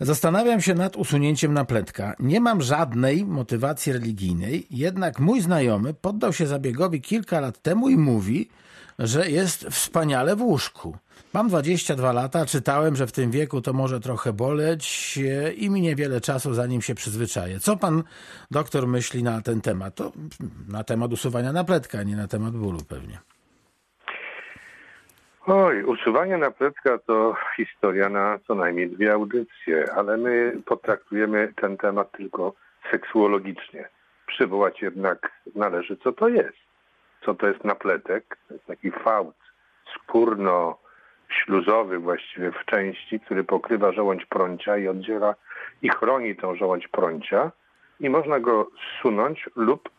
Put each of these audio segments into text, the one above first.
Zastanawiam się nad usunięciem napletka. Nie mam żadnej motywacji religijnej, jednak mój znajomy poddał się zabiegowi kilka lat temu i mówi, że jest wspaniale w łóżku. Mam 22 lata, czytałem, że w tym wieku to może trochę boleć i minie wiele czasu, zanim się przyzwyczaję. Co pan doktor myśli na ten temat? To na temat usuwania napletka, nie na temat bólu pewnie. Oj, usuwanie napletka to historia na co najmniej dwie audycje, ale my potraktujemy ten temat tylko seksuologicznie. Przywołać jednak należy, co to jest. Co to jest napletek? To jest taki fałd skórno-śluzowy właściwie w części, który pokrywa żołądź prącia i oddziela i chroni tą żołądź prącia i można go zsunąć lub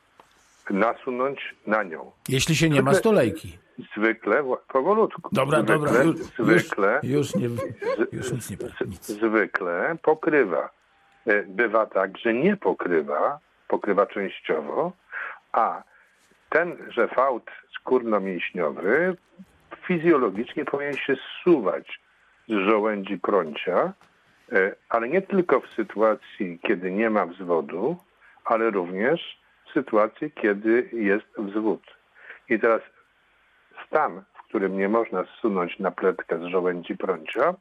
nasunąć na nią. Jeśli się nie ma stolejki. Zwykle, powolutku. Dobra, zwykle, dobra, już, zwykle, już, już, nie, już nic nie nic. zwykle pokrywa. E, Bywa tak, że nie pokrywa, pokrywa częściowo, a tenże fałd skórno-mięśniowy fizjologicznie powinien się zsuwać z żołędzi prącia, e, ale nie tylko w sytuacji, kiedy nie ma wzwodu, ale również w sytuacji, kiedy jest wzwód. I teraz stan, w którym nie można zsunąć napletkę z żołędzi prącia,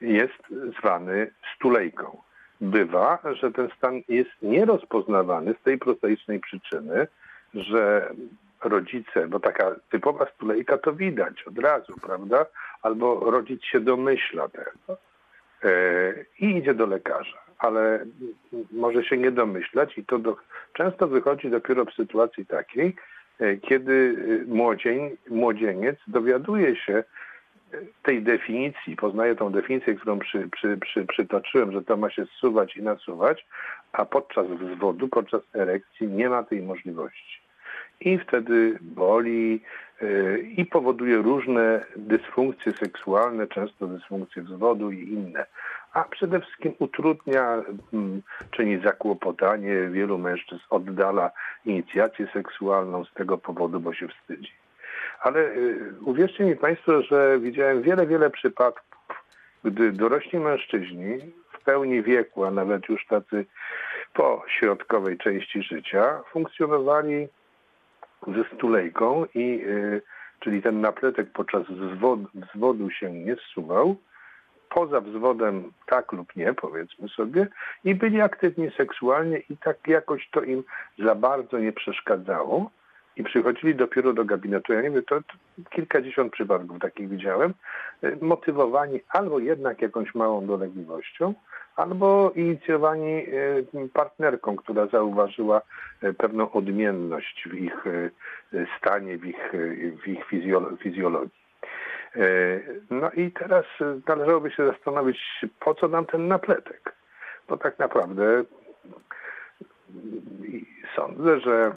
jest zwany stulejką. Bywa, że ten stan jest nierozpoznawany z tej prozaicznej przyczyny, że rodzice, bo taka typowa stulejka to widać od razu, prawda? Albo rodzic się domyśla tego e, i idzie do lekarza, ale może się nie domyślać i to do, często wychodzi dopiero w sytuacji takiej, kiedy młodzień, młodzieniec dowiaduje się tej definicji, poznaje tą definicję, którą przy, przy, przy, przytoczyłem, że to ma się zsuwać i nasuwać, a podczas wzwodu, podczas erekcji nie ma tej możliwości. I wtedy boli i powoduje różne dysfunkcje seksualne, często dysfunkcje wzwodu i inne. A przede wszystkim utrudnia, mm, czyni zakłopotanie. Wielu mężczyzn oddala inicjację seksualną z tego powodu, bo się wstydzi. Ale y, uwierzcie mi Państwo, że widziałem wiele, wiele przypadków, gdy dorośli mężczyźni w pełni wieku, a nawet już tacy po środkowej części życia, funkcjonowali ze stulejką i y, czyli ten napletek podczas wzwodu, się nie zsuwał, poza wzwodem tak lub nie, powiedzmy sobie, i byli aktywni seksualnie i tak jakoś to im za bardzo nie przeszkadzało i przychodzili dopiero do gabinetu. Ja nie wiem, to, to kilkadziesiąt przypadków takich widziałem, e, motywowani albo jednak jakąś małą dolegliwością, albo inicjowani e, partnerką, która zauważyła e, pewną odmienność w ich stanie, w ich, w ich fizjologii. No i teraz należałoby się zastanowić, po co nam ten napletek? Bo tak naprawdę sądzę, że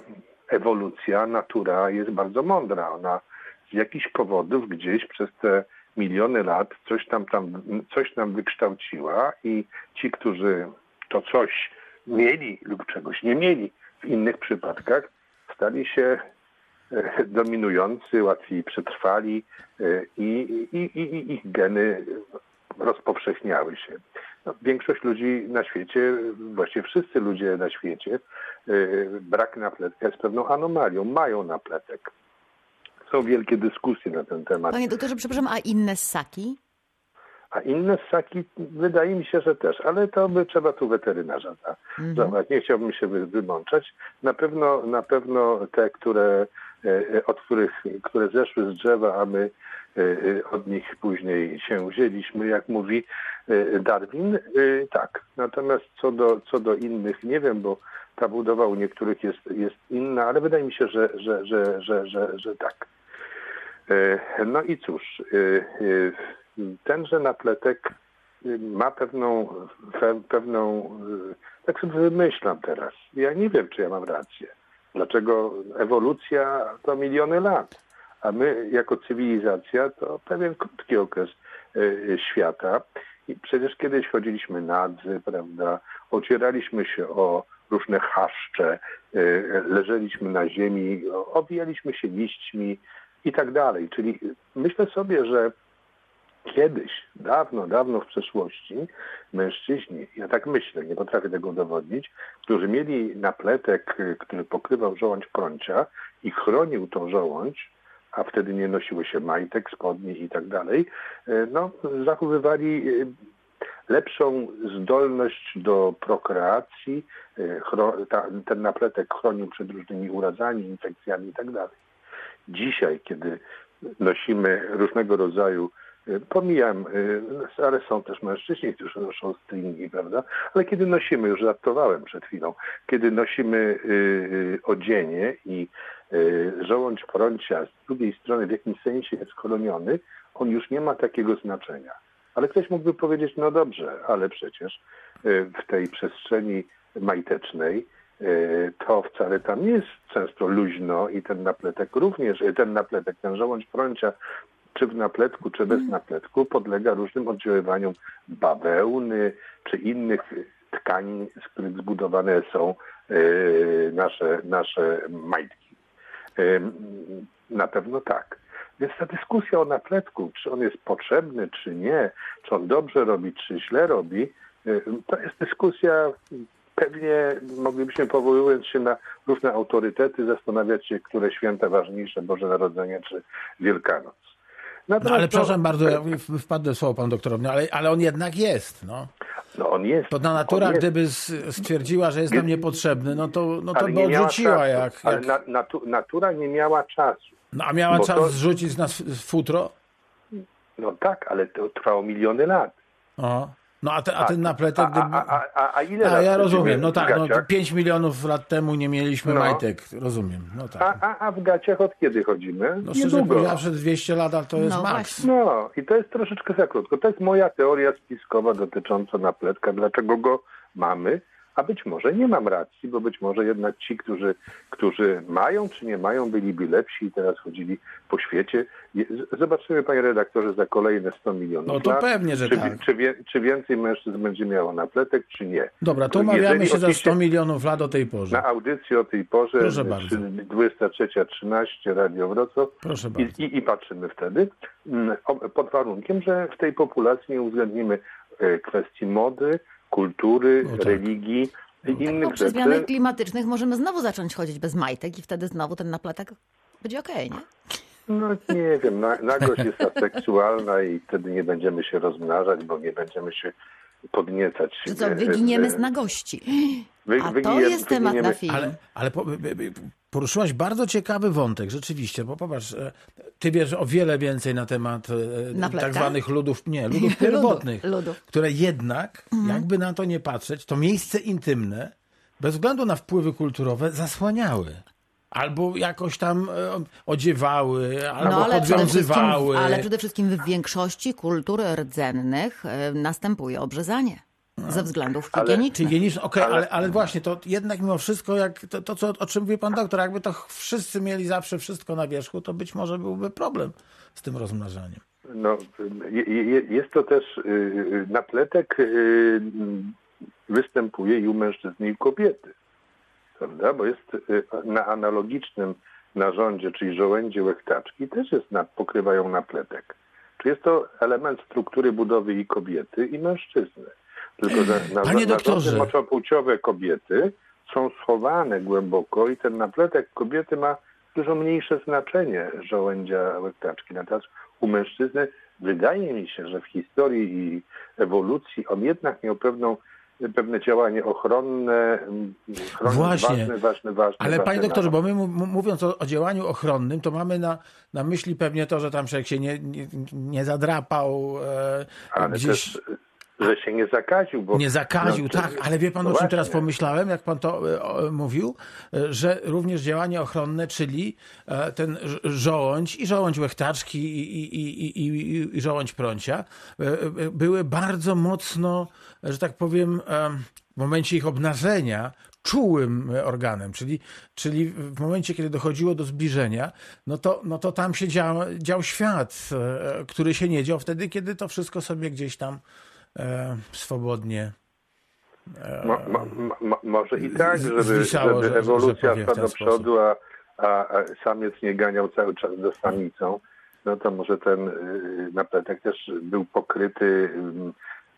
ewolucja, natura jest bardzo mądra. Ona z jakichś powodów gdzieś przez te miliony lat coś tam, tam coś nam wykształciła i ci, którzy to coś mieli lub czegoś nie mieli w innych przypadkach, stali się e, dominujący, łatwiej przetrwali e, i, i, i, ich geny rozpowszechniały się. No, większość ludzi na świecie, właściwie wszyscy ludzie na świecie, yy, brak napletka jest pewną anomalią. Mają napletek. Są wielkie dyskusje na ten temat. Panie doktorze, przepraszam, a inne ssaki? A inne ssaki wydaje mi się, że też, ale to by trzeba tu weterynarza mhm. Nie chciałbym się wymączać. Na pewno, na pewno te, które, e, od których, które zeszły z drzewa, a my e, e, od nich później się wzięliśmy, jak mówi Darwin, tak. Natomiast co do, co do innych, nie wiem, bo ta budowa u niektórych jest, jest inna, ale wydaje mi się, że, że, że, że, że, że tak. No i cóż, tenże napletek ma pewną, pewną, tak sobie wymyślam teraz. Ja nie wiem, czy ja mam rację. Dlaczego ewolucja to miliony lat, a my jako cywilizacja to pewien krótki okres y, świata. I przecież kiedyś chodziliśmy nadzy, prawda, ocieraliśmy się o różne chaszcze, leżeliśmy na ziemi, owijaliśmy się liśćmi i tak dalej. Czyli myślę sobie, że Kiedyś, dawno, dawno w przeszłości, mężczyźni, ja tak myślę, nie potrafię tego udowodnić, którzy mieli napletek, który pokrywał żołądź prącia i chronił tą żołądź, a wtedy nie nosiły się majtek, spodni i tak dalej, y, no, zachowywali y, lepszą zdolność do prokreacji, ta, ten napletek chronił przed różnymi urazami, infekcjami i tak dalej. Dzisiaj, kiedy nosimy różnego rodzaju, pomijam, y, ale są też mężczyźni, którzy noszą stringi, prawda? Ale kiedy nosimy, już żartowałem przed chwilą, kiedy nosimy y, y, odzienie i y, żołądź prącia z drugiej strony w jakimś sensie jest chroniony, on już nie ma takiego znaczenia. Ale ktoś mógłby powiedzieć, no dobrze, ale przecież y, w tej przestrzeni majtecznej y, to wcale tam jest często luźno i ten napletek również, y, ten napletek, ten żołądź prącia, czy w napletku, czy bez napletku, podlega różnym oddziaływaniom bawełny, czy innych tkanin, z których zbudowane są y, nasze, nasze majtki. Ym, Na pewno tak. Więc ta dyskusja o napletku, czy on jest potrzebny, czy nie, czy on dobrze robi, czy źle robi, y, to jest dyskusja, pewnie moglibyśmy powołując się na różne autorytety zastanawiać się, które święta ważniejsze, Boże Narodzenie czy Wielkanoc. No, Natomiast ale no, przepraszam bardzo, ja wpadłem w słowo pan doktorowi, no, ale, ale on jednak jest. No. no on jest. To on natura, jest. gdyby stwierdziła, że jest nam niepotrzebny, no to, no to Ale by odrzuciła. czasu. Jak, Ale jak... na, natu, natura nie miała czasu. No, a miała czas to- zrzucić z nas futro? No tak, ale to trwało miliony lat. O. No a, te, a ten napletek, a, gdyby... a, a, a, a ile A ja rozumiem, no tak, no, gaciach? 5 milionów lat temu nie mieliśmy No. majtek, rozumiem. No tak. A, a, a w gaciach od kiedy chodzimy? No szczerze Niedługo. powiedziawszy, 200 lat ale to jest No maks. No i to jest troszeczkę za krótko. To jest moja teoria spiskowa dotycząca napletka, dlaczego go mamy, a być może nie mam racji, bo być może jednak ci, którzy, którzy mają czy nie mają, byliby lepsi i teraz chodzili po świecie. Zobaczymy, panie redaktorze, za kolejne 100 milionów No to lat, pewnie, że czy, tak. czy, wie, czy więcej mężczyzn będzie miało napletek, czy nie. Dobra, to umawiamy się za oczywiście 100 milionów lat o tej porze. Na audycji o tej porze, Proszę bardzo. czy 23.13 Radio Wrocław, Proszę i, bardzo. i, I patrzymy wtedy, mm, pod warunkiem, że w tej populacji nie uwzględnimy e, kwestii mody, kultury, No tak. religii i innych przy rzeczy. zmianach klimatycznych możemy znowu zacząć chodzić bez majtek i wtedy znowu ten napletek będzie okej, nie? No nie wiem, na, nagość jest aseksualna i wtedy nie będziemy się rozmnażać, bo nie będziemy się podniecać. Że co, wyginiemy z nagości. wy- A to jest temat na film. Ale, ale po, by- by- poruszyłaś bardzo ciekawy wątek, rzeczywiście, bo popatrz, e, ty wiesz o wiele więcej na temat e, Napletka? tak zwanych ludów, nie, ludów pierwotnych, ludów. które jednak, jakby na to nie patrzeć, to miejsce intymne, bez względu na wpływy kulturowe, zasłaniały. Albo jakoś tam e, odziewały, albo No, ale przede, wszystkim, podwiązywały. ale przede wszystkim w większości kultur rdzennych e, następuje obrzezanie ze względów higienicznych. Higieniczne, okej, ale... Ale- Ale, właśnie, to jednak mimo wszystko, jak to, to co, o czym mówi pan doktor, jakby to wszyscy mieli zawsze wszystko na wierzchu, to być może byłby problem z tym rozmnażaniem. No, je, je, jest to też y, y, napletek y, występuje i u mężczyzny i u kobiety. Prawda? Bo jest y, na analogicznym narządzie, czyli żołędzie łechtaczki, też jest na, pokrywają napletek. Czy jest to element struktury budowy i kobiety, i mężczyzny. Tylko, że na, Panie narządy moczopłciowe kobiety są schowane głęboko i ten napletek kobiety ma dużo mniejsze znaczenie żołędzia łechtaczki. Natomiast u mężczyzny wydaje mi się, że w historii i ewolucji on jednak miał pewną, pewne działanie ochronne, Właśnie. ważne, ważne, ważne. Ale ważne panie doktorze, narody. bo my mówiąc o, o działaniu ochronnym, to mamy na, na myśli pewnie to, że tam człowiek się nie, nie, nie zadrapał e, Ale gdzieś... też, że się nie zakaził. Bo, Nie zakaził, no, tak, ale wie pan, no o czym teraz właśnie. pomyślałem, jak pan to e, o, mówił, e, że również działanie ochronne, czyli e, ten żołądź i żołądź łechtaczki i, i, i, i, żołądź prącia były bardzo mocno, że tak powiem, w momencie ich obnażenia czułym organem, czyli, czyli w momencie, kiedy dochodziło do zbliżenia, no to, no to tam się dział, dział świat, który się nie dział wtedy, kiedy to wszystko sobie gdzieś tam e, swobodnie Mo, mo, mo, mo, może i tak, żeby, zwisało, żeby że- ewolucja szła do przodu, a, a, a samiec nie ganiał cały czas za samicą. no to może ten y, napletek też był pokryty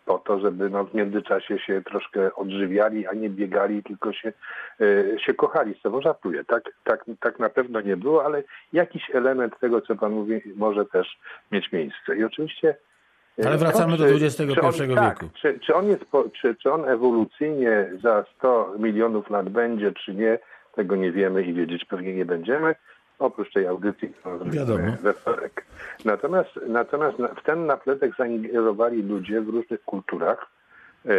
po to, żeby no, w międzyczasie się troszkę odżywiali, a nie biegali, tylko się, y, się kochali. Z tego żartuję. Tak, tak, tak na pewno nie było, ale jakiś element tego, co pan mówi, może też mieć miejsce. I oczywiście Ale wracamy to, do XXI czy on- tak, wieku. Czy, czy, on jest, po- czy, czy on ewolucyjnie za 100 milionów lat będzie, czy nie, tego nie wiemy i wiedzieć pewnie nie będziemy, oprócz tej audycji, którą zrobimy Wiadomo. we wtorek. Natomiast, natomiast na- w ten napletek zaingerowali ludzie w różnych kulturach e,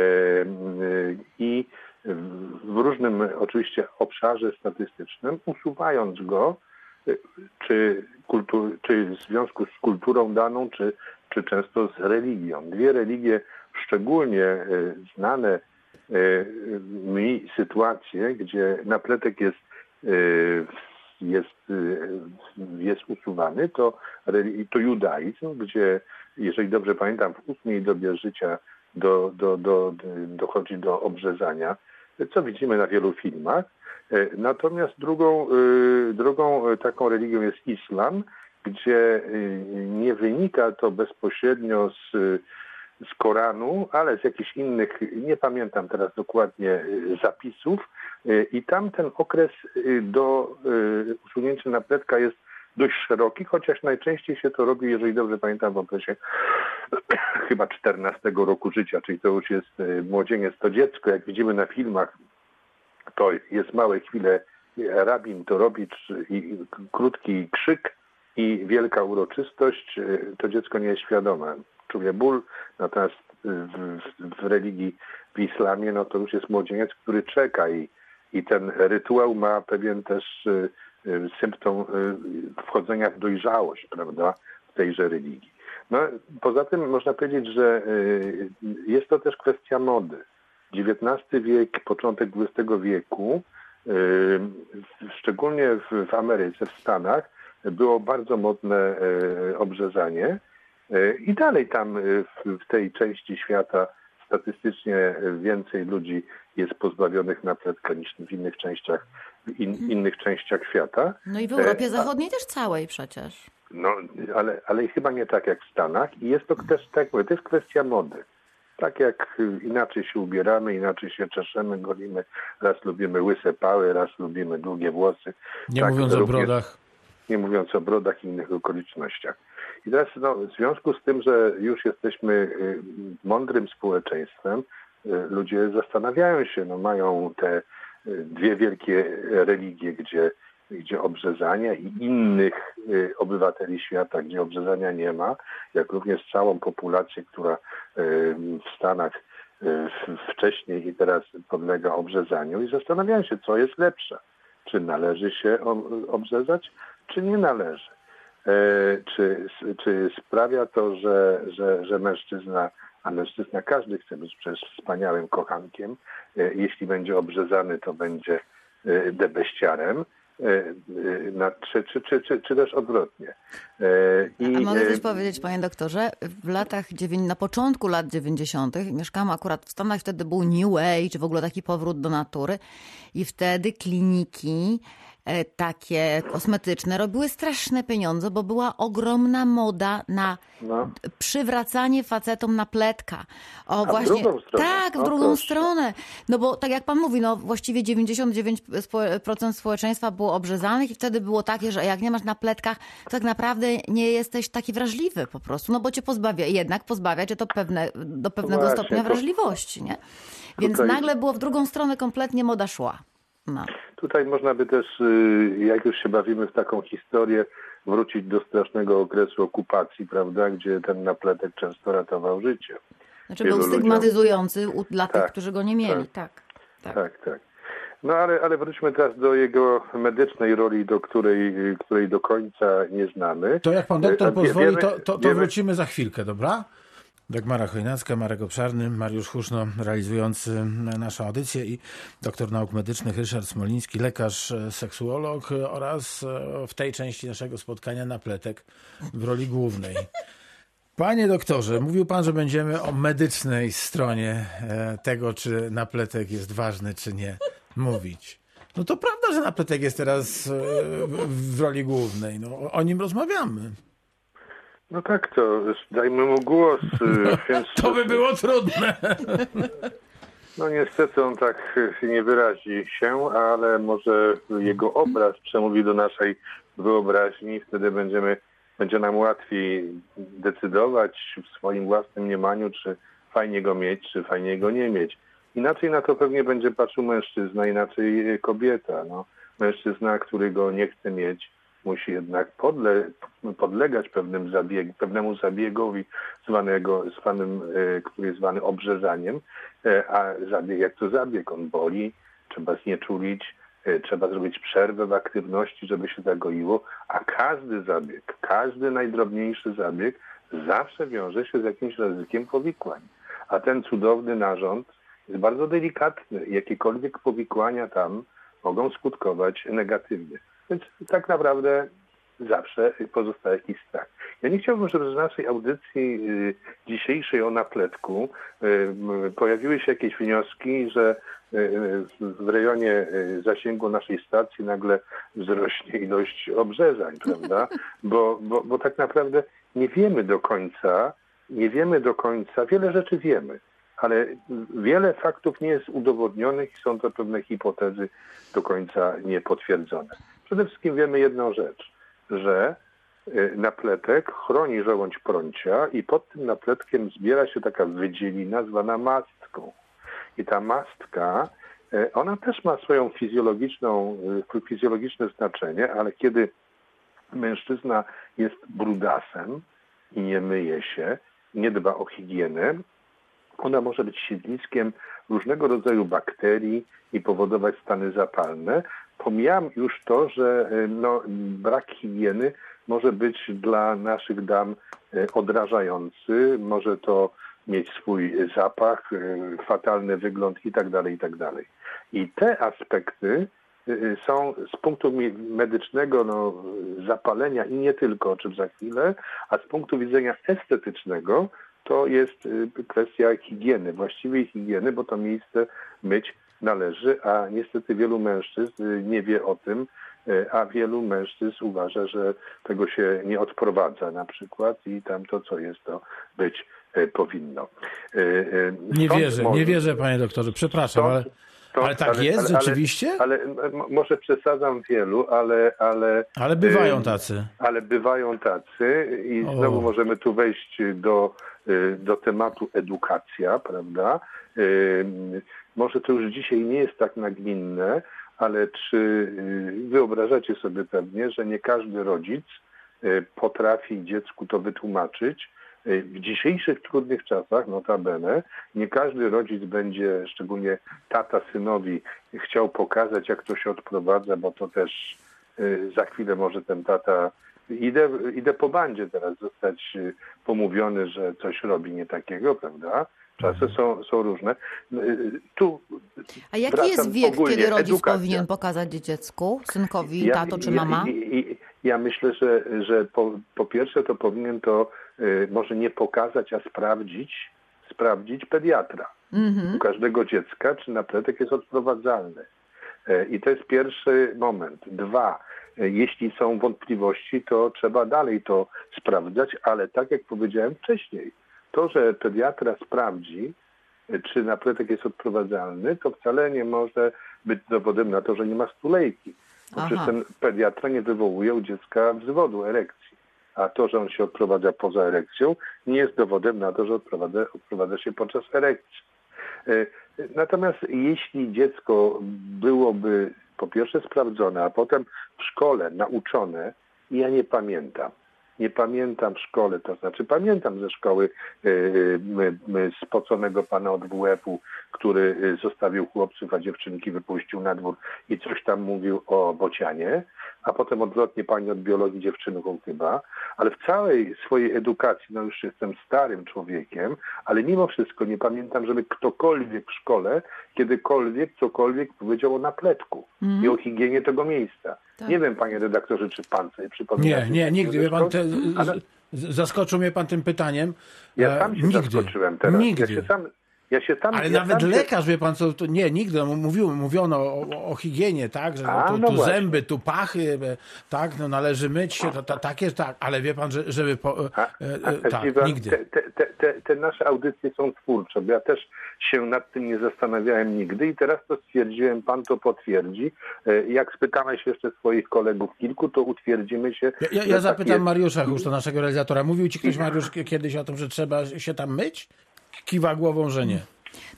i w- różnym oczywiście obszarze statystycznym, usuwając go czy, kultu, czy w związku z kulturą daną, czy, czy często z religią. Dwie religie szczególnie e, znane e, mi sytuacje, gdzie napletek jest, e, jest, jest usuwany, to, to judaizm, gdzie, jeżeli dobrze pamiętam, w ósmej dobie życia do, do, do, dochodzi do obrzezania, co widzimy na wielu filmach. E, Natomiast drugą, e, drugą e, taką religią jest islam, gdzie nie wynika to bezpośrednio z, z Koranu, ale z jakichś innych, nie pamiętam teraz dokładnie zapisów. I tam ten okres do usunięcia napletka jest dość szeroki, chociaż najczęściej się to robi, jeżeli dobrze pamiętam, w okresie chyba 14 roku życia, czyli to już jest młodzieniec, to dziecko, jak widzimy na filmach, to jest małe chwile, rabin to robi krótki krzyk i wielka uroczystość, to dziecko nie jest świadome. Czuje ból, natomiast w, w, religii, w islamie, no to już jest młodzieniec, który czeka i, i ten rytuał ma pewien też e, e, symptom e, wchodzenia w dojrzałość, prawda, w tejże religii. No, poza tym można powiedzieć, że y, jest to też kwestia mody. XIX wiek, początek XX wieku, y, szczególnie w, Ameryce, w Stanach, było bardzo modne y, obrzezanie Y, i dalej tam w, tej części świata statystycznie więcej ludzi jest pozbawionych napletka niż w innych częściach, w in, innych częściach świata. No i w Europie a- Zachodniej też całej przecież. no, ale, ale chyba nie tak jak w Stanach. I jest to też, tak mówię, to jest kwestia mody. Tak jak inaczej się ubieramy, inaczej się czeszemy, golimy. Raz lubimy łyse pały, raz lubimy długie włosy. Nie Tak, mówiąc o brodach. Nie mówiąc o brodach i innych okolicznościach. I teraz no, w związku z tym, że już jesteśmy y, mądrym społeczeństwem, y, ludzie zastanawiają się, no mają te y, dwie wielkie religie, gdzie, gdzie obrzezania i innych y, obywateli świata, gdzie obrzezania nie ma, jak również całą populację, która y, w Stanach y, wcześniej i teraz podlega obrzezaniu i zastanawiają się, co jest lepsze. Czy należy się ob- obrzezać, czy nie należy. E, czy, czy sprawia to, że, że, że mężczyzna, a mężczyzna każdy chce być przecież wspaniałym kochankiem, e, jeśli będzie obrzezany, to będzie e, debeściarem, na, czy, czy, czy, czy, czy też odwrotnie. E, I, A mogę e, coś powiedzieć, panie doktorze? W latach, dziewię- na początku lat 90. mieszkałam akurat w Stanach, wtedy był New Age, w ogóle taki powrót do natury i wtedy kliniki e, takie kosmetyczne robiły straszne pieniądze, bo była ogromna moda na No. przywracanie facetom na pletka. O, w właśnie. stronę. Tak, w O, drugą proszę. stronę. No bo tak jak pan mówi, no właściwie 99% społeczeństwa było obrzezanych i wtedy było takie, że jak nie masz na pletkach, to tak naprawdę nie jesteś taki wrażliwy po prostu, no bo cię pozbawia, jednak pozbawia cię to pewne, do pewnego Właśnie, stopnia to- wrażliwości, nie? Więc Tutaj- nagle było w drugą stronę kompletnie moda szła. No. Tutaj można by też, y, jak już się bawimy w taką historię, wrócić do strasznego okresu okupacji, prawda, gdzie ten napletek często ratował życie. Znaczy Wielu był stygmatyzujący u, dla tych, Tak, którzy go nie mieli, tak. tak. Tak, tak. No ale, ale wróćmy teraz do jego medycznej roli, do której, której do końca nie znamy. To jak pan doktor wie- pozwoli, wiemy- to, to, to wiemy- wrócimy za chwilkę, dobra? Dagmara Chojnacka, Marek Obszarny, Mariusz Huszno realizujący naszą audycję i doktor nauk medycznych Ryszard Smoliński, lekarz, e, seksuolog oraz e, w tej części naszego spotkania napletek w roli głównej. Panie doktorze, mówił pan, że będziemy o medycznej stronie e, tego, czy napletek jest ważny, czy nie, mówić. No to prawda, że napletek jest teraz w roli głównej. No, o nim rozmawiamy. No tak, to dajmy mu głos, y, więc... To by było trudne. No niestety on tak nie wyrazi się, ale może jego obraz przemówi do naszej wyobraźni, wtedy będziemy, będzie nam łatwiej decydować w swoim własnym mniemaniu, czy fajnie go mieć, czy fajnie go nie mieć. Inaczej na to pewnie będzie patrzył mężczyzna, inaczej kobieta. No. Mężczyzna, który go nie chce mieć, musi jednak podle, podlegać pewnym zabieg, pewnemu zabiegowi zwanego, zwanym, e, który jest zwany obrzezaniem, e, a zabieg jak to zabieg, on boli, trzeba znieczulić, e, trzeba zrobić przerwę w aktywności, żeby się zagoiło, a każdy zabieg, każdy najdrobniejszy zabieg zawsze wiąże się z jakimś ryzykiem powikłań. A ten cudowny narząd jest bardzo delikatny. Jakiekolwiek powikłania tam mogą skutkować negatywnie. Więc tak naprawdę zawsze pozostaje jakiś strach. Ja nie chciałbym, żeby z naszej audycji y, dzisiejszej o napletku y, pojawiły się jakieś wnioski, że y, w rejonie zasięgu naszej stacji nagle wzrośnie ilość obrzeżań, prawda? Bo, bo, bo tak naprawdę nie wiemy do końca, nie wiemy do końca, wiele rzeczy wiemy, ale wiele faktów nie jest udowodnionych i są to pewne hipotezy do końca niepotwierdzone. Przede wszystkim wiemy jedną rzecz, że y, napletek chroni żołądź prącia i pod tym napletkiem zbiera się taka wydzielina zwana mastką. I ta mastka, y, ona też ma swoją fizjologiczną, y, fizjologiczne znaczenie, ale kiedy mężczyzna jest brudasem i nie myje się, nie dba o higienę, ona może być siedliskiem różnego rodzaju bakterii i powodować stany zapalne. Pomijam już to, że e, no, brak higieny może być dla naszych dam e, odrażający, może to mieć swój zapach, e, fatalny wygląd itd., tak itd. Tak I te aspekty są z punktu medycznego no, zapalenia i nie tylko, o czym za chwilę, a z punktu widzenia estetycznego to jest kwestia higieny, właściwej higieny, bo to miejsce myć należy, a niestety wielu mężczyzn nie wie o tym, y, a wielu mężczyzn uważa, że tego się nie odprowadza na przykład i tam to, co jest, to być powinno. nie wierzę, może, nie wierzę, panie doktorze, przepraszam, stąd, ale... Ale tak ale, jest ale, rzeczywiście? Ale, może przesadzam wielu, ale... Ale, ale bywają tacy. Ale bywają tacy i o. znowu możemy tu wejść do do tematu edukacja, prawda? Y, może to już dzisiaj nie jest tak nagminne, ale czy y, wyobrażacie sobie pewnie, że nie każdy rodzic potrafi dziecku to wytłumaczyć, w dzisiejszych trudnych czasach, notabene, nie każdy rodzic będzie, szczególnie tata synowi, chciał pokazać, jak to się odprowadza, bo to też za chwilę może ten tata idę, idę po bandzie teraz zostać y, pomówiony, że coś robi nie takiego, prawda? Czasy mhm. są, są różne. Y, tu A jaki jest wiek, kiedy rodzic edukacja. powinien pokazać dziecku, synkowi, ja, tato czy mama? Ja, ja, ja myślę, że, że po, po, pierwsze to powinien to y, może nie pokazać, a sprawdzić, sprawdzić pediatra. Mhm. U każdego dziecka, czy napletek jest odprowadzalny. I to jest pierwszy moment. Dwa, jeśli są wątpliwości, to trzeba dalej to sprawdzać, ale tak jak powiedziałem wcześniej, to, że pediatra sprawdzi, czy napletek jest odprowadzalny, to wcale nie może być dowodem na to, że nie ma stulejki. Bo przecież ten pediatra nie wywołuje u dziecka wzwodu, erekcji. A to, że on się odprowadza poza erekcją, nie jest dowodem na to, że odprowadza, odprowadza się podczas erekcji. E, natomiast jeśli dziecko byłoby po pierwsze sprawdzone, a potem w szkole nauczone, ja nie pamiętam. Nie pamiętam w szkole, to znaczy pamiętam ze szkoły yy, yy, spoconego pana od WF-u, który zostawił chłopców, a dziewczynki wypuścił na dwór i coś tam mówił o bocianie, a potem odwrotnie pani od biologii dziewczynką chyba, ale w całej swojej edukacji, no już jestem starym człowiekiem, ale mimo wszystko nie pamiętam, żeby ktokolwiek w szkole kiedykolwiek cokolwiek powiedział o napletku mm. i o higienie tego miejsca. Tak. Nie wiem, panie redaktorze, czy pan sobie przypomina. Nie, nie, nigdy. Wie pan, te, ale... Zaskoczył mnie pan tym pytaniem. Ja sam się nigdy. zaskoczyłem teraz. Nigdy. Ja się sam, Ja się tam, Ale ja nawet tam się- lekarz, wie pan co, to nie, nigdy, no, mówił, mówiono o, o, higienie, tak, że no, A, tu, no tu zęby, tu pachy, tak, no należy myć się, to, to, tak jest, tak, ale wie pan, że, żeby, po, e, A, e, e, tak, pan, nigdy. Te, te, te, te, nasze audycje są twórcze, bo ja też się nad tym nie zastanawiałem nigdy i teraz to stwierdziłem, pan to potwierdzi. E, Jak spytałeś jeszcze swoich kolegów kilku, to utwierdzimy się. Ja, ja, ja tak zapytam jest. Mariusza Huszto, naszego realizatora. Mówił ci ktoś, Mariusz, kiedyś o tym, że trzeba się tam myć? Kiwa głową, że nie.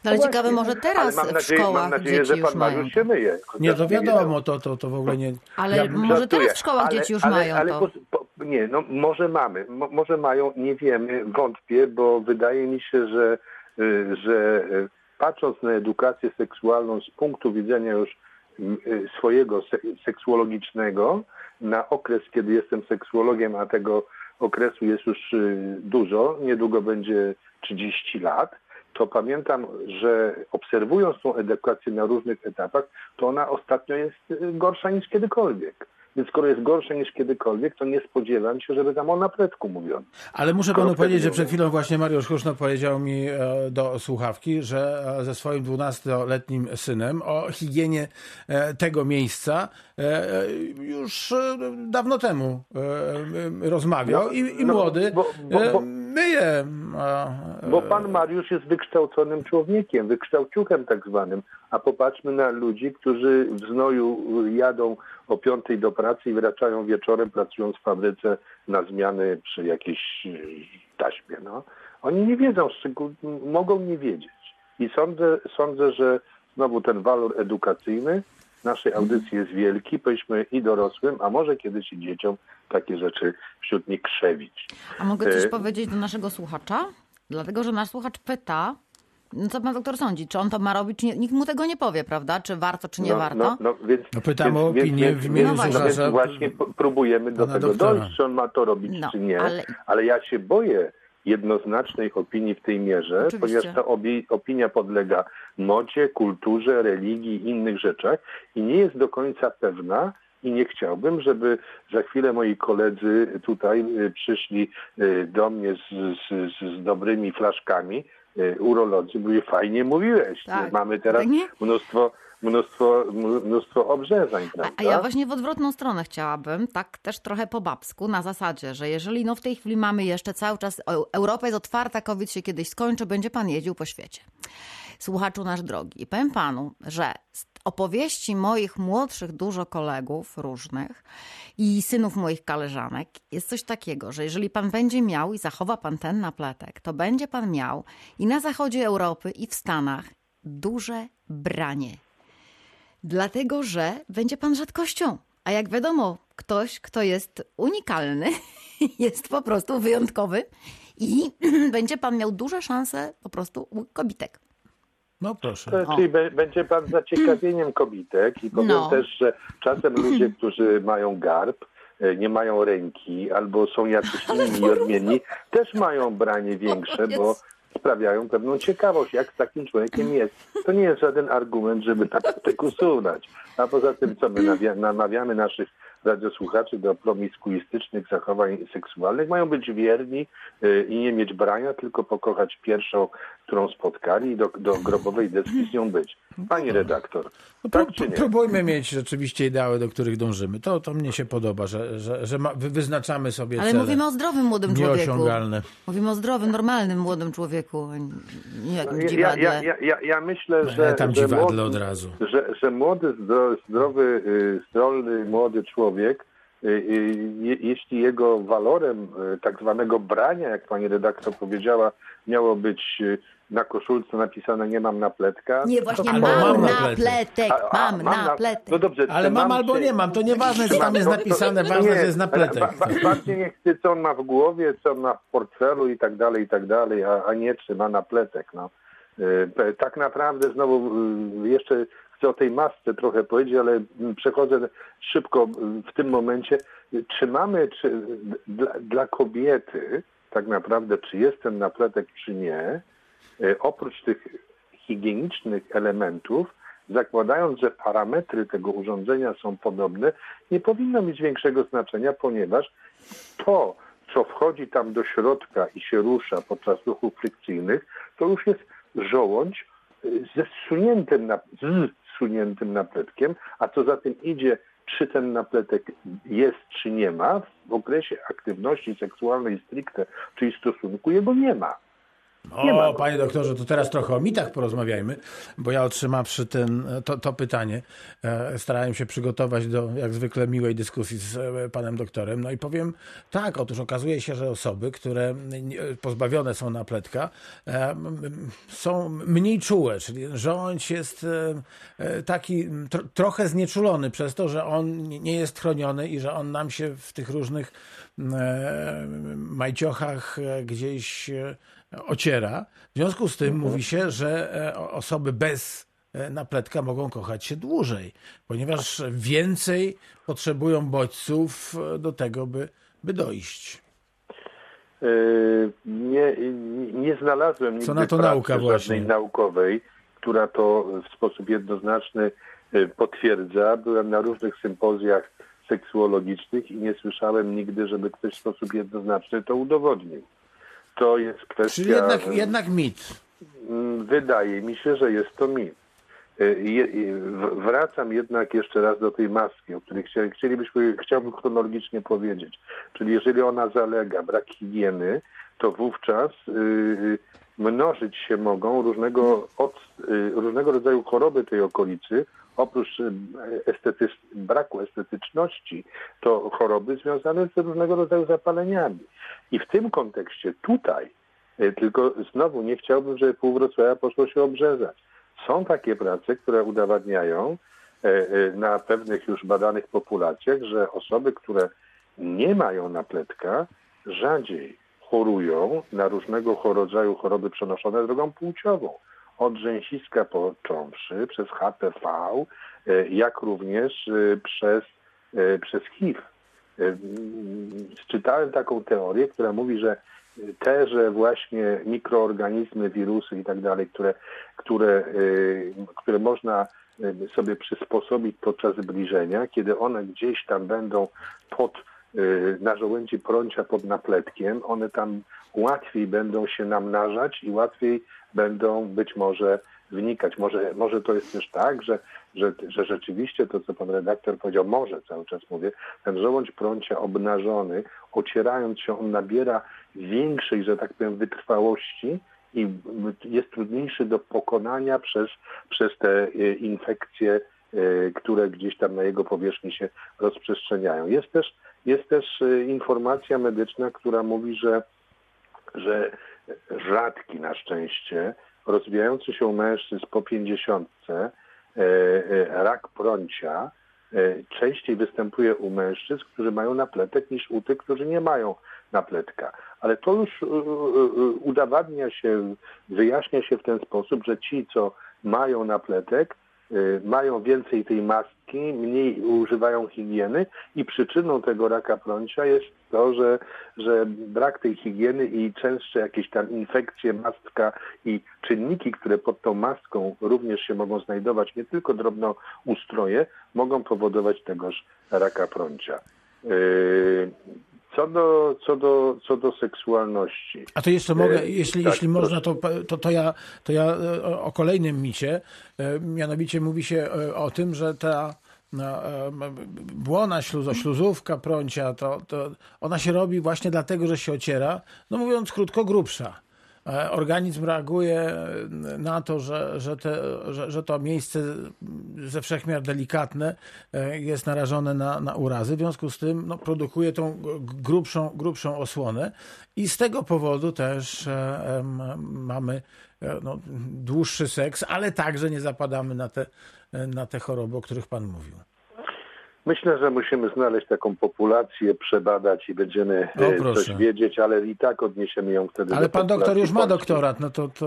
No ale No ciekawe, właśnie, może teraz ale mam w nadzieję, szkołach mam nadzieję, dzieci że już pan mają. Mariusz się myje. Nie, to wiadomo. to, to, to w ogóle nie... Ale ja, może Żartuję. teraz w szkołach dzieci już ale, mają ale to. Po, po, nie, no może mamy, mo, może mają, nie wiemy, wątpię, bo wydaje mi się, że, y, że y, patrząc na edukację seksualną z punktu widzenia już y, y, swojego se, seksuologicznego, na okres, kiedy jestem seksuologiem, a tego okresu jest już y, dużo, niedługo będzie 30 lat, to pamiętam, że obserwując tą edukację na różnych etapach, to ona ostatnio jest y, gorsza niż kiedykolwiek. Więc skoro jest gorsza niż kiedykolwiek, to nie spodziewam się, żeby tam o napletku mówiono. Ale muszę Skoro panu powiedzieć, że przed chwilą właśnie Mariusz Huszno powiedział mi e, do słuchawki, że e, ze swoim 12-letnim synem o higienie e, tego miejsca już dawno temu rozmawiał i, i no, młody bo- bo- bo- myje. Bo pan Mariusz jest wykształconym człowiekiem, wykształciuchem tak zwanym, a popatrzmy na ludzi, którzy w znoju jadą o piątej do pracy i wracają wieczorem, pracując w fabryce na zmiany przy jakiejś y, taśmie. No. Oni nie wiedzą, mogą nie wiedzieć. I sądzę, sądzę, że znowu ten walor edukacyjny naszej audycji jest wielki. Powinniśmy i dorosłym, a może kiedyś i dzieciom takie rzeczy wśród nich krzewić. A mogę coś E, powiedzieć do naszego słuchacza? Dlatego, że nasz słuchacz pyta, no co pan doktor sądzi, czy on to ma robić, czy nie? Nikt mu tego nie powie, prawda? Czy warto, czy nie no, warto? No, no, więc, No pytam o więc, opinię więc, w imieniu no, więc właśnie p- próbujemy do tego doktora. dojść, czy on ma to robić, No, czy nie. ale- Ale... ja się boję jednoznacznej opinii w tej mierze, Oczywiście. ponieważ ta opinia podlega modzie, kulturze, religii i innych rzeczach i nie jest do końca pewna, i nie chciałbym, żeby za chwilę moi koledzy tutaj y, przyszli y, do mnie z, z, z, dobrymi flaszkami, urolodzy, mówili, fajnie mówiłeś, Tak. mamy teraz Tak mnóstwo, mnóstwo, mnóstwo obrzezań, A, prawda? a ja właśnie w odwrotną stronę chciałabym, tak też trochę po babsku, na zasadzie, że jeżeli no w tej chwili mamy jeszcze cały czas, Eu- Europa jest otwarta, COVID się kiedyś skończy, będzie pan jeździł po świecie. Słuchaczu nasz drogi. I powiem panu, że z opowieści moich młodszych dużo kolegów różnych i synów moich koleżanek jest coś takiego, że jeżeli pan będzie miał i zachowa pan ten napletek, to będzie pan miał i na zachodzie Europy i w Stanach duże branie. Dlatego, że będzie pan rzadkością. A jak wiadomo, ktoś, kto jest unikalny, jest po prostu wyjątkowy i będzie pan miał duże szanse po prostu kobitek. No proszę. To, czyli be- będzie pan zaciekawieniem kobitek i powiem No. też, że czasem ludzie, którzy mają garb, e, nie mają ręki albo są jacyś inni i odmienni, też mają branie większe, bo sprawiają pewną ciekawość, jak z takim człowiekiem jest. To nie jest żaden argument, żeby tak, usunąć. A poza tym, co my namawiamy naszych radiosłuchaczy do promiskuistycznych zachowań seksualnych, mają być wierni y, i nie mieć brania, tylko pokochać pierwszą, którą spotkali i do, do grobowej deski z nią być. Pani redaktor, No, tak pró- próbujmy mieć rzeczywiście ideały, do których dążymy. To, to mnie się podoba, że, że, że ma, wy- wyznaczamy sobie Ale cele mówimy o zdrowym młodym człowieku. Mówimy o zdrowym, normalnym młodym człowieku, nie jakimś Ja, ja, ja, ja, ja myślę, że, E, tam że, dziwadle młody, od razu. że, że młody, zdro- zdrowy, y, zdolny młody człowiek, y, y, je, jeśli jego walorem tak zwanego brania, jak pani redaktor powiedziała, miało być na koszulce napisane nie mam napletka. Nie, właśnie mam, mam na napletek. pletek, A- a, mam na pletek. No dobrze, Ale czy mam albo nie mam, to nieważne, co tam jest to- to- napisane, to ważne, nie, że jest na pletek. Ba, ba, bardziej nie chce, co on ma w głowie, co on ma w portfelu i tak dalej, i tak dalej, a, a nie czy ma na pletek. No. Y, Tak naprawdę znowu y, jeszcze chcę o tej masce trochę powiedzieć, ale mm, przechodzę szybko y, w tym momencie. Czy mamy, czy dla, dla kobiety tak naprawdę, czy jest ten napletek, czy nie, oprócz tych higienicznych elementów, zakładając, że parametry tego urządzenia są podobne, nie powinno mieć większego znaczenia, ponieważ to, co wchodzi tam do środka i się rusza podczas ruchów frykcyjnych, to już jest żołądź y, ze zsuniętym, z zsuniętym napletkiem, a co za tym idzie, czy ten napletek jest, czy nie ma, w okresie aktywności seksualnej stricte, czyli stosunku, jego nie ma. O, panie doktorze, to teraz trochę o mitach porozmawiajmy, bo ja otrzymawszy ten, to, to pytanie, e, starałem się przygotować do, jak zwykle, miłej dyskusji z e, panem doktorem. No i powiem tak, otóż okazuje się, że osoby, które pozbawione są napletka, e, są mniej czułe, czyli żołądź jest e, e, taki tro, trochę znieczulony przez to, że on nie- jest chroniony i że on nam się w tych różnych e, majciochach gdzieś ociera. W związku z tym mówi się, że e, osoby bez e, napletka mogą kochać się dłużej, ponieważ więcej potrzebują bodźców e, do tego, by, by dojść. Nie, nie- znalazłem nigdy Co na to nauka żadnej właśnie? naukowej, która to w sposób jednoznaczny potwierdza. Byłem na różnych sympozjach seksuologicznych i nie słyszałem nigdy, żeby ktoś w sposób jednoznaczny to udowodnił. To jest kwestia... Czyli jednak, jednak mit. Mm, Wydaje mi się, że jest to mit. Y, y, Wracam jednak jeszcze raz do tej maski, o której chcieli, chcielibyśmy, chciałbym chronologicznie powiedzieć. Czyli jeżeli ona zalega, brak higieny, to wówczas y, mnożyć się mogą różnego, od, y, różnego rodzaju choroby tej okolicy, oprócz y, estetycz, braku estetyczności, to choroby związane z różnego rodzaju zapaleniami. I w tym kontekście tutaj E, Tylko znowu nie chciałbym, żeby pół Wrocławia poszło się obrzezać. Są takie prace, które udowadniają e, na pewnych już badanych populacjach, że osoby, które nie mają napletka, rzadziej chorują na różnego rodzaju choroby przenoszone drogą płciową. Od rzęsiska począwszy, przez HPV, e, jak również e, przez, e, przez HIV. Mm, Czytałem taką teorię, która mówi, że te, że właśnie mikroorganizmy, wirusy i tak dalej, które, które, które można sobie przysposobić podczas zbliżenia, kiedy one gdzieś tam będą pod, na żołędzi prącia pod napletkiem, one tam łatwiej będą się namnażać i łatwiej będą być może wnikać. Może, może to jest też tak, że, że, że rzeczywiście to, co pan redaktor powiedział, może cały czas mówię, ten żołądź prącia obnażony, ocierając się, on nabiera większej, że tak powiem, wytrwałości i jest trudniejszy do pokonania przez, przez te e, infekcje, e, które gdzieś tam na jego powierzchni się rozprzestrzeniają. Jest też, jest też e, informacja medyczna, która mówi, że, że rzadki na szczęście, rozwijający się u mężczyzn po pięćdziesiątce, e, e, rak prącia e, częściej występuje u mężczyzn, którzy mają napletek, niż u tych, którzy nie mają napletka. Ale to już udowadnia się, wyjaśnia się w ten sposób, że ci, co mają napletek, mają więcej tej maski, mniej używają higieny i przyczyną tego raka prącia jest to, że, że brak tej higieny i częstsze jakieś tam infekcje, mastka i czynniki, które pod tą maską również się mogą znajdować, nie tylko drobnoustroje, mogą powodować tegoż raka prącia. Yy, Co do, co do, co do seksualności. A to jeszcze mogę, E, jeśli, tak, jeśli można, to, to, to, ja, to ja e, o, o kolejnym micie. E, Mianowicie mówi się e, o tym, że ta no, błona śluzo, śluzówka prącia, to, to ona się robi właśnie dlatego, że się ociera, no mówiąc krótko, grubsza. E, Organizm reaguje na to, że, że, te, że, że to miejsce ze wszechmiar delikatne e, jest narażone na, na urazy. W związku z tym no, produkuje tą grubszą, grubszą osłonę i z tego powodu też e, mamy no, dłuższy seks, ale także nie zapadamy na te, na te choroby, o których Pan mówił. Myślę, że musimy znaleźć taką populację, przebadać i będziemy O, e, coś wiedzieć, ale i tak odniesiemy ją wtedy Ale pan doktor już ma doktorat, no to, to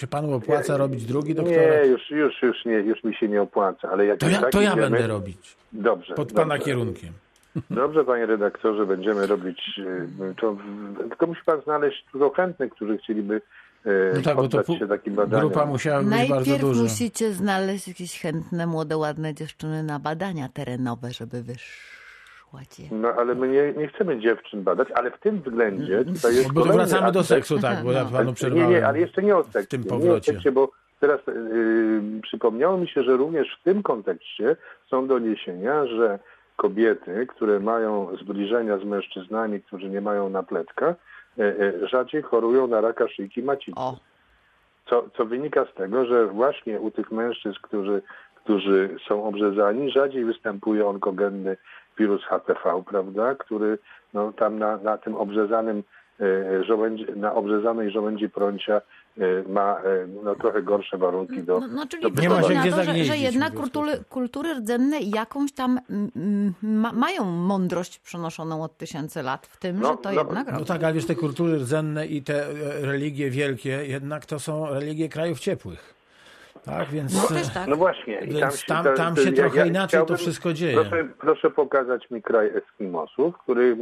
czy panu opłaca robić drugi doktorat? Nie, już, już, już, nie, już mi się nie opłaca, ale jak To ja, tak to ja idziemy- będę robić. Dobrze. Pod pana dobrze. kierunkiem. Dobrze, panie redaktorze, będziemy robić. e, To, tylko musi pan znaleźć dużo chętnych, którzy chcieliby No tak, bo to pu- się takim badaniom. grupa musiała być bardzo duża. musicie znaleźć jakieś chętne, młode, ładne dziewczyny na badania terenowe, żeby kładzie. No ale my nie, nie chcemy dziewczyn badać, ale w tym względzie tutaj jest Bo to wracamy do aspekt. seksu, tak, bo ja No. panu Nie, przerwałem. nie, ale jeszcze nie o seksie. tym Nie o powrocie. seksie, bo teraz yy, przypomniało mi się, że również w tym kontekście są doniesienia, że kobiety, które mają zbliżenia z mężczyznami, którzy nie mają napletka, rzadziej chorują na raka szyjki macicy. Co, co wynika z tego, że właśnie u tych mężczyzn, którzy, którzy są obrzezani, rzadziej występuje onkogenny wirus HPV, prawda, który no, tam na, na tym obrzezanym e, żołędzi, na obrzezanej żołędzi prącia e, ma e, no, trochę gorsze warunki do... no, no czyli do Nie ma się gdzie to, że, że jednak kultury, kultury rdzenne jakąś tam mm, mm, ma, mają mądrość przenoszoną od tysięcy lat, w tym, No, że to no, jednak No robi. tak, ale wiesz, te kultury rdzenne i te e, religie wielkie, jednak to są religie krajów ciepłych. Tak, więc No też tak. No właśnie. I Więc tam- to- tam to się trochę inaczej to wszystko dzieje. Proszę, proszę pokazać mi kraj Eskimosów, który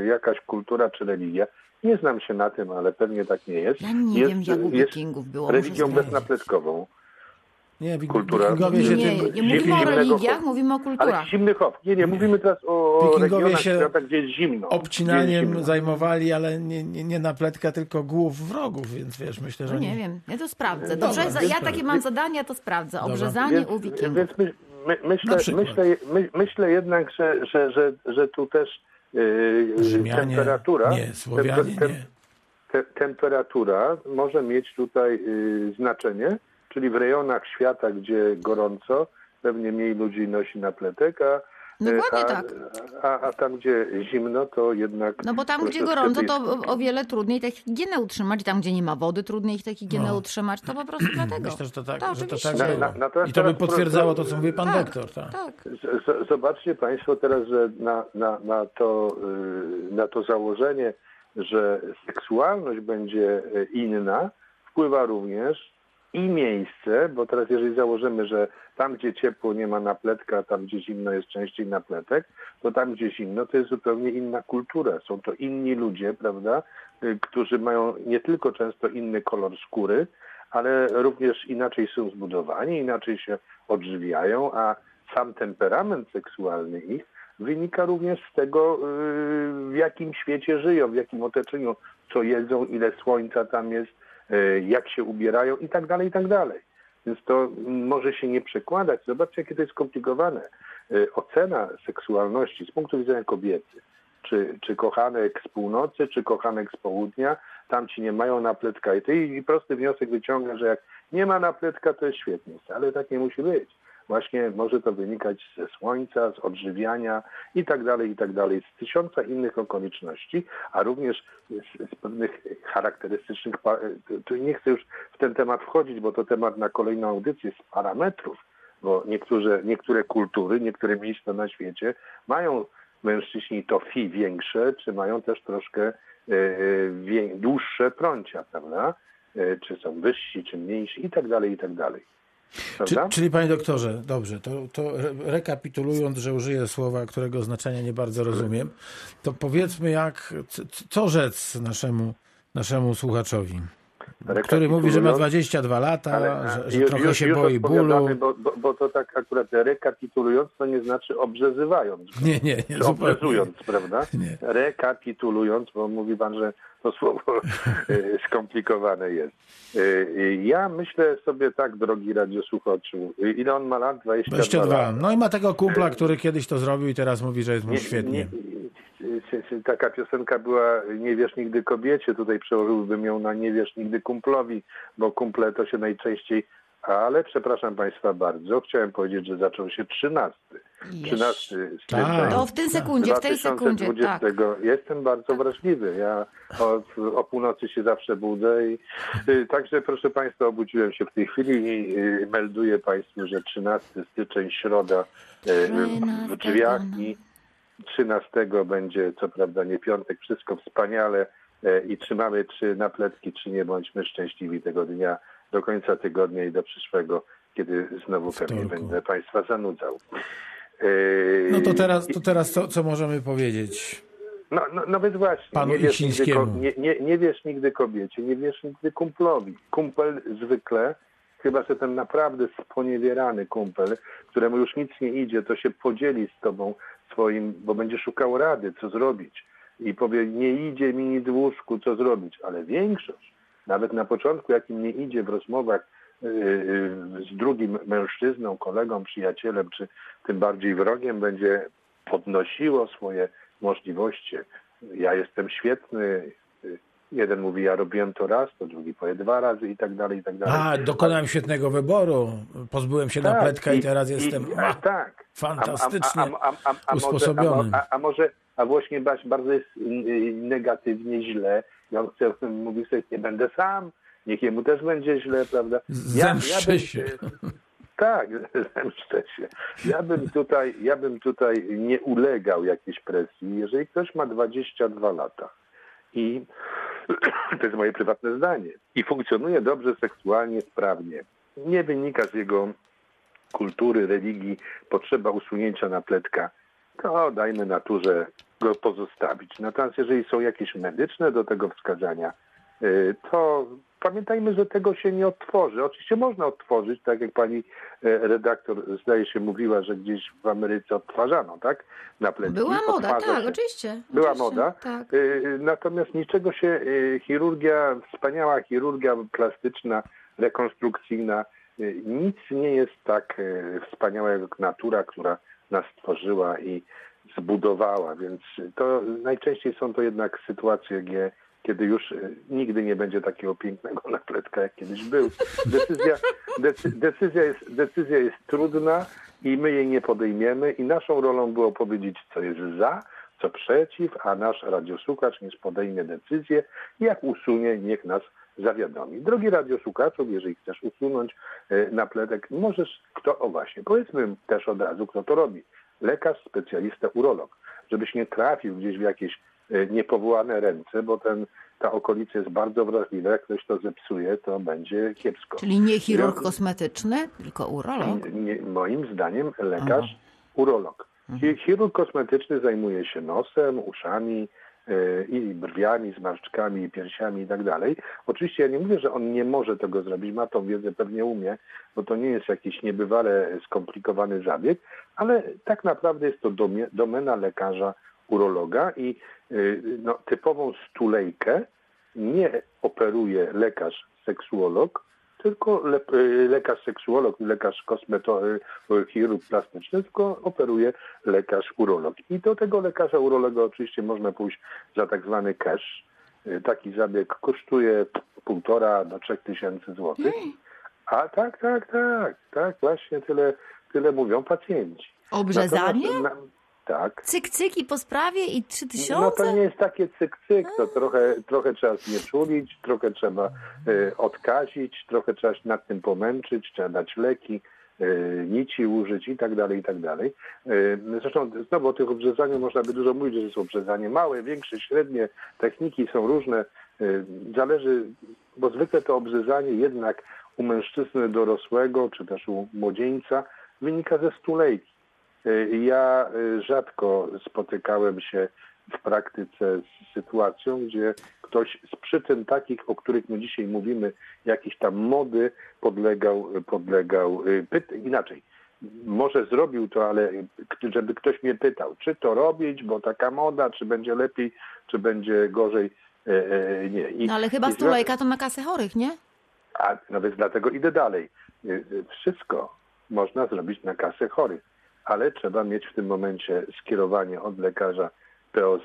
y, jakaś kultura czy religia, nie znam się na tym, ale pewnie tak nie jest. Ja nie jest, wiem, jak u jest wikingów było. religią sprawdzić. beznapletkową. nie, wik- kultura- wikingowie się Nie, tym... nie mówimy o religiach, mówimy o Ale kulturach. zimny chow. Nie, nie, mówimy teraz o Wikingowie regionach się świata, gdzie jest zimno. Gdzie jest obcinaniem zimno. zajmowali, ale nie, nie, nie na pletka, tylko głów wrogów, więc wiesz, myślę, że No nie nie. wiem, ja to sprawdzę. Dobra, Dobrze, więc ja dobra. takie mam zadanie, to sprawdzę. Dobra. Obrzezanie Więc, u wikingów. więc my, my, myślę, myślę, my, myślę jednak, że, że, że, że tu też Rzymianie, temperatura, nie, Słowianie, tem- nie. te, temperatura może mieć tutaj y, znaczenie, czyli w rejonach świata, gdzie gorąco, pewnie mniej ludzi nosi napletek, a, Dokładnie a, tak. a, a tam, gdzie zimno, to jednak... No bo tam, gdzie gorąco, to o wiele trudniej tę higienę utrzymać. Tam, gdzie nie ma wody, trudniej tę higienę No. utrzymać. To po prostu dlatego. Myślę, że to tak, To że to tak Na- na- natomiast I to by potwierdzało to, co mówi pan tak, doktor. Tak. tak. Z- Zobaczcie Państwo teraz, że na, na, na, to, y, na to założenie, że seksualność będzie y, inna, wpływa również i miejsce, bo teraz jeżeli założymy, że tam, gdzie ciepło nie ma napletka, tam, gdzie zimno jest częściej napletek, to tam, gdzie zimno, to jest zupełnie inna kultura. Są to inni ludzie, prawda, y, którzy mają nie tylko często inny kolor skóry, ale również inaczej są zbudowani, inaczej się odżywiają, a sam temperament seksualny ich wynika również z tego, yy, w jakim świecie żyją, w jakim otoczeniu, co jedzą, ile słońca tam jest, jak się ubierają i tak dalej, i tak dalej. Więc to może się nie przekładać. Zobaczcie, jakie to jest skomplikowane. Yy, Ocena seksualności z punktu widzenia kobiety, czy, czy kochanek z północy, czy kochanek z południa, tam ci nie mają napletka. I ty i prosty wniosek wyciąga, że jak nie ma napletka, to jest świetnie. Ale tak nie musi być. Właśnie może to wynikać ze słońca, z odżywiania i tak dalej, i tak z tysiąca innych okoliczności, a również z, z pewnych charakterystycznych, tu nie chcę już w ten temat wchodzić, bo to temat na kolejną audycję z parametrów, bo niektóre, niektóre kultury, niektóre miejsca na świecie mają mężczyźni to fi większe, czy mają też troszkę e, dłuższe prącia, prawda? E, Czy są wyżsi, czy mniejsi i tak dalej, i tak dalej. Czy, czyli panie doktorze, dobrze, to, to re- rekapitulując, że użyję słowa, którego znaczenia nie bardzo rozumiem, to powiedzmy jak, co rzec naszemu, naszemu słuchaczowi, który mówi, że ma 22 lata, że, że ju- trochę już- się już boi bólu. Bo, bo, bo to tak akurat rekapitulując, to nie znaczy obrzezywając. Nie, nie, nie, obrzezując, prawda? Nie. Rekapitulując, bo mówi pan, że to słowo e, skomplikowane jest. E, e, Ja myślę sobie tak, drogi radiosłuchaczu, e, ile on ma lat? 22, 22. lat. No i ma tego kumpla, który kiedyś to zrobił i teraz mówi, że jest mu świetnie. Nie, nie, taka piosenka była Nie wiesz nigdy kobiecie, tutaj przełożyłbym ją na Nie wiesz nigdy kumplowi, bo kumple to się najczęściej, ale przepraszam Państwa bardzo, chciałem powiedzieć, że zaczął się 13. 13 Tak. stycznia. To w tej sekundzie, w tej sekundzie, tak. 2020. Jestem bardzo wrażliwy. Ja o, o północy się zawsze budzę i y, także proszę Państwa obudziłem się w tej chwili i y, melduję Państwu, że 13 styczeń, środa y, w drzwiach i 13 będzie, co prawda nie piątek, wszystko wspaniale i trzymamy czy napletki, czy nie, bądźmy szczęśliwi tego dnia do końca tygodnia i do przyszłego, kiedy znowu pewnie będę Państwa zanudzał. E, No to teraz, to teraz co, co możemy powiedzieć? No, no, no więc właśnie, Panu nie wiesz, nigdy, nie, nie, nie wiesz nigdy kobiecie, nie wiesz nigdy kumplowi. Kumpel zwykle Chyba, że ten naprawdę sponiewierany kumpel, któremu już nic nie idzie, to się podzieli z tobą swoim, bo będzie szukał rady, co zrobić. I powie, nie idzie mi nic w łóżku, co zrobić. Ale większość, nawet na początku, jak im nie idzie w rozmowach yy, yy, z drugim mężczyzną, kolegą, przyjacielem, czy tym bardziej wrogiem, będzie podnosiło swoje możliwości. Ja jestem świetny. Jeden mówi, ja robiłem to raz, to drugi powie dwa razy i tak dalej, i tak dalej. A, dokonałem świetnego wyboru. Pozbyłem się napletka i, teraz jestem i, a, tak. fantastycznie a, a, a, usposobiony. Może, a, może, a właśnie bardzo jest negatywnie źle i on chce, mówi sobie, nie będę sam, niech jemu też będzie źle, prawda? Zemszczę ja, ja się. Tak, zemszczę się. Ja bym tutaj, ja bym tutaj nie ulegał jakiejś presji. Jeżeli ktoś ma 22 lata i to jest moje prywatne zdanie i funkcjonuje dobrze seksualnie, sprawnie, nie wynika z jego kultury, religii potrzeba usunięcia napletka, to dajmy naturze go pozostawić. Natomiast jeżeli są jakieś medyczne do tego wskazania, y, to pamiętajmy, że tego się nie odtworzy. Oczywiście można odtworzyć, tak jak pani e, redaktor zdaje się mówiła, że gdzieś w Ameryce odtwarzano, tak? Na plecki. Była moda, tak, się. oczywiście. Była oczywiście, moda. Tak. E, natomiast niczego się e, chirurgia, wspaniała chirurgia plastyczna, rekonstrukcyjna, nic nie jest tak wspaniała jak natura, która nas stworzyła i zbudowała, więc to najczęściej są to jednak sytuacje, gdzie kiedy już e, nigdy nie będzie takiego pięknego napletka, jak kiedyś był. Decyzja, decy, decyzja, jest, decyzja jest trudna i my jej nie podejmiemy i naszą rolą było powiedzieć, co jest za, co przeciw, a nasz radiosłuchacz niech podejmie decyzję jak usunie, niech nas zawiadomi. Drogi radiosłuchaczu, jeżeli chcesz usunąć e, napletek, możesz, kto, o właśnie, powiedzmy też od razu, kto to robi. Lekarz, specjalista, urolog. Żebyś nie trafił gdzieś w jakieś niepowołane ręce, bo ten, ta okolica jest bardzo wrażliwa. Jak ktoś to zepsuje, to będzie kiepsko. Czyli nie chirurg ja, kosmetyczny, tylko urolog? Nie, moim zdaniem lekarz, Aha. urolog. Mhm. Chirurg kosmetyczny zajmuje się nosem, uszami, e, i brwiami, zmarszczkami, i piersiami i tak dalej. Oczywiście ja nie mówię, że on nie może tego zrobić, ma tą wiedzę, pewnie umie, bo to nie jest jakiś niebywale skomplikowany zabieg, ale tak naprawdę jest to domena lekarza urologa i y, no, typową stulejkę nie operuje lekarz seksuolog, tylko le, y, lekarz seksuolog, lekarz kosmeto, y, chirurg plastyczny, tylko operuje lekarz urolog. I do tego lekarza urologa oczywiście można pójść za tak zwany cash. Taki zabieg kosztuje półtora do trzech tysięcy złotych. A tak, tak, tak, tak, właśnie tyle, tyle mówią pacjenci. Obrzezanie? Natomiast, tak. Cyk, cyk i po sprawie i trzy tysiące? No to nie jest takie cyk, cyk, to trochę, trochę trzeba znieczulić, trochę trzeba y, odkazić, trochę trzeba się nad tym pomęczyć, trzeba dać leki, y, nici użyć i tak dalej, i tak dalej. Y, zresztą znowu o tych obrzezaniu można by dużo mówić, że jest obrzezanie małe, większe, średnie, techniki są różne. Zależy, bo zwykle to obrzezanie jednak u mężczyzny dorosłego, czy też u młodzieńca wynika ze stulejki. Y, ja y, rzadko spotykałem się w praktyce z sytuacją, gdzie ktoś z przyczyn takich, o których my dzisiaj mówimy, jakieś tam mody, podlegał, podlegał y, pyt inaczej. Może zrobił to, ale żeby ktoś mnie pytał, czy to robić, bo taka moda, czy będzie lepiej, czy będzie gorzej, nie. I, no ale chyba stulejka to na kasę chorych, nie? A nawet dlatego idę dalej. Wszystko można zrobić na kasę chorych ale trzeba mieć w tym momencie skierowanie od lekarza POZ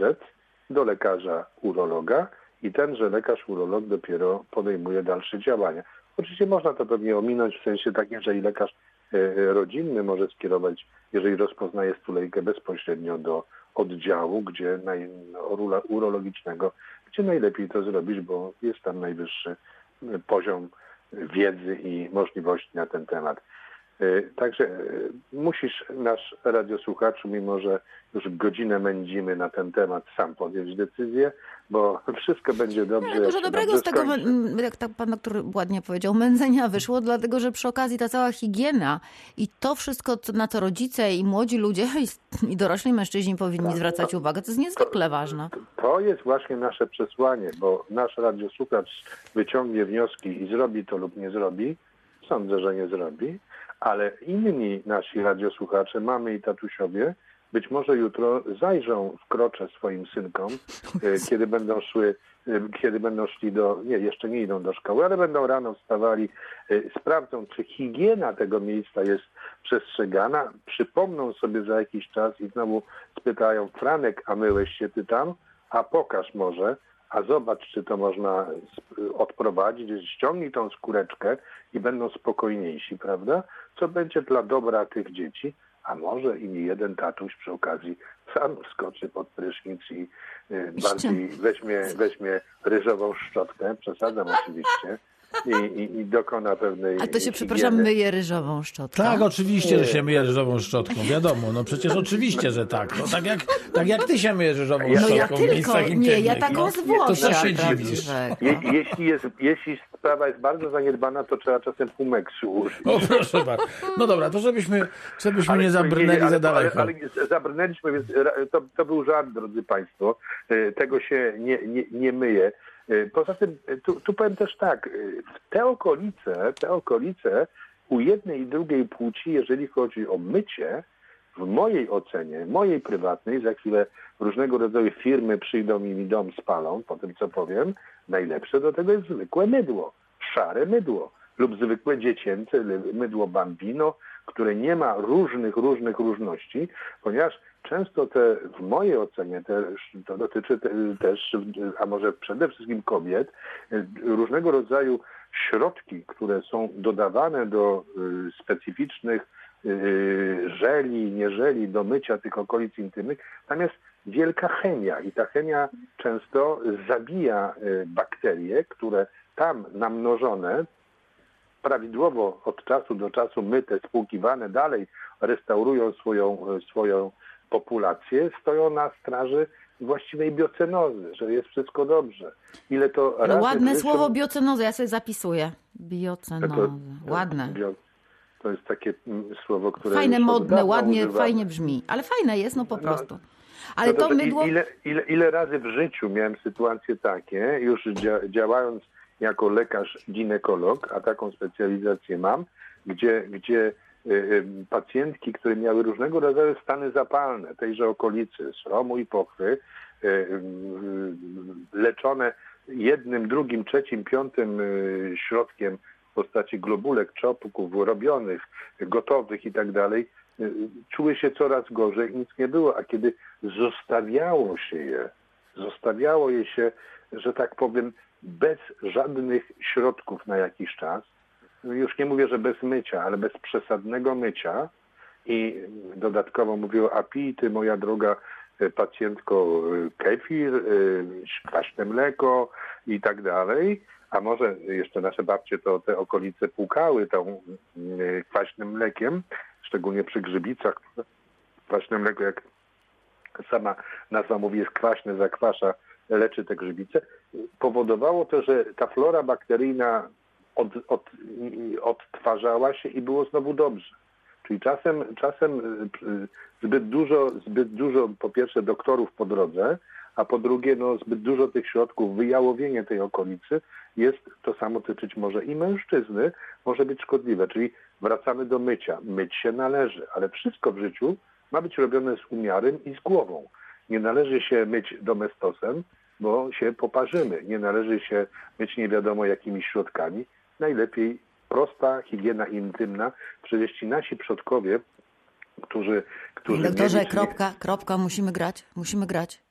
do lekarza urologa i tenże lekarz urolog dopiero podejmuje dalsze działania. Oczywiście można to pewnie ominąć w sensie takim, że i lekarz e, rodzinny może skierować, jeżeli rozpoznaje stulejkę bezpośrednio do oddziału, gdzie naj, urologicznego, gdzie najlepiej to zrobić, bo jest tam najwyższy poziom wiedzy i możliwości na ten temat. E, także e, musisz nasz radiosłuchaczu, mimo że już godzinę mędzimy na ten temat, sam podjąć decyzję, bo wszystko będzie dobrze. Dużo dobrego z tego, jak tak pan doktor ładnie powiedział, mędzenia wyszło, dlatego że przy okazji ta cała higiena i to wszystko, na co rodzice i młodzi ludzie i dorośli mężczyźni powinni tak, zwracać to, uwagę, to jest niezwykle to, ważne. To jest właśnie nasze przesłanie, bo nasz radiosłuchacz wyciągnie wnioski i zrobi to lub nie zrobi, Sądzę, że nie zrobi, ale inni nasi radiosłuchacze, mamy i tatusiowie, być może jutro zajrzą w krocze swoim synkom, e, kiedy będą szły, e, kiedy będą szli do, nie, jeszcze nie idą do szkoły, ale będą rano wstawali, e, sprawdzą, czy higiena tego miejsca jest przestrzegana, przypomną sobie za jakiś czas i znowu spytają, Franek, a myłeś się ty tam? A pokaż może, a zobacz, czy to można odprowadzić, ściągnij tą skóreczkę i będą spokojniejsi, prawda? Co będzie dla dobra tych dzieci, a może i nie jeden tatuś przy okazji sam skoczy pod prysznic i y, bardziej weźmie, weźmie ryżową szczotkę, przesadzam oczywiście, i, i, i dokona pewnej A to się, przepraszam, myje ryżową szczotką. Tak, oczywiście, że się myje ryżową szczotką, wiadomo, no przecież oczywiście, że tak. No, tak, jak, tak jak ty się myjesz ryżową No No ja szczotką w tylko, miejscach nie, ja taką no. To co się dziwisz? Je, jeśli, jest, jeśli sprawa jest bardzo zaniedbana, to trzeba czasem pumeksu użyć. O, proszę bardzo. No dobra, to żebyśmy, żebyśmy nie zabrnęli ale, za daleko. Ale, ale zabrnęliśmy, więc to, to był żart, drodzy Państwo. E, Tego się nie, nie, nie myje. E, Poza tym, e, tu, tu powiem też tak, w te okolice, te okolice u jednej i drugiej płci, jeżeli chodzi o mycie, w mojej ocenie, mojej prywatnej, za chwilę różnego rodzaju firmy przyjdą i mi dom spalą, po tym co powiem, najlepsze do tego jest zwykłe mydło, szare mydło lub zwykłe dziecięce mydło bambino, które nie ma różnych, różnych różności, ponieważ często te, w mojej ocenie, też, to dotyczy te, też, a może przede wszystkim kobiet, różnego rodzaju środki, które są dodawane do y, specyficznych y, żeli, nieżeli do mycia tych okolic intymnych, tam jest wielka chemia i ta chemia często zabija y, bakterie, które tam namnożone, prawidłowo od czasu do czasu myte, spłukiwane dalej, restaurują swoją, e, swoją populację, stoją na straży właściwej biocenozy, że jest wszystko dobrze. Ile to No razy ładne życiu- słowo biocenoza, ja sobie zapisuję. to- Biocenoza. to- Ładne. bio- To jest takie mm, słowo, które Fajne, modne, ładnie, używamy. fajnie brzmi. Ale fajne jest, no po prostu. Ale No to i- mydło... Ile, ile, ile razy w życiu miałem sytuacje takie, już dzia, działając jako lekarz ginekolog, a taką specjalizację mam, gdzie, gdzie y, y, pacjentki, które miały różnego rodzaju stany zapalne tejże okolicy, sromu i pochwy, y, leczone jednym, drugim, trzecim, piątym środkiem w postaci globulek, czopków robionych, gotowych i tak dalej, czuły się coraz gorzej nic nie było. A kiedy zostawiało się je, zostawiało je się, że tak powiem, bez żadnych środków na jakiś czas, już nie mówię, że bez mycia, ale bez przesadnego mycia. I dodatkowo mówiło, a pij ty, moja droga e, pacjentko, e, kefir, e, kwaśne mleko i tak dalej, a może jeszcze nasze babcie to te okolice płukały tą kwaśnym mlekiem, szczególnie przy grzybicach. Kwaśne mleko, jak sama nazwa mówi, jest kwaśne, zakwasza, leczy te grzybice, powodowało to, że ta flora bakteryjna od, od, odtwarzała się i było znowu dobrze. Czyli czasem, czasem y, zbyt dużo, zbyt dużo po pierwsze doktorów po drodze, a po drugie no, zbyt dużo tych środków, wyjałowienie tej okolicy jest, to samo tyczyć może i mężczyzny, może być szkodliwe. Czyli wracamy do mycia. Myć się należy, ale wszystko w życiu ma być robione z umiarem i z głową. Nie należy się myć domestosem, bo się poparzymy. Nie należy się myć nie wiadomo jakimi środkami. Najlepiej prosta higiena intymna. Przecież ci nasi przodkowie, którzy... którzy Doktorze, mieli- kropka, kropka, musimy grać, musimy grać.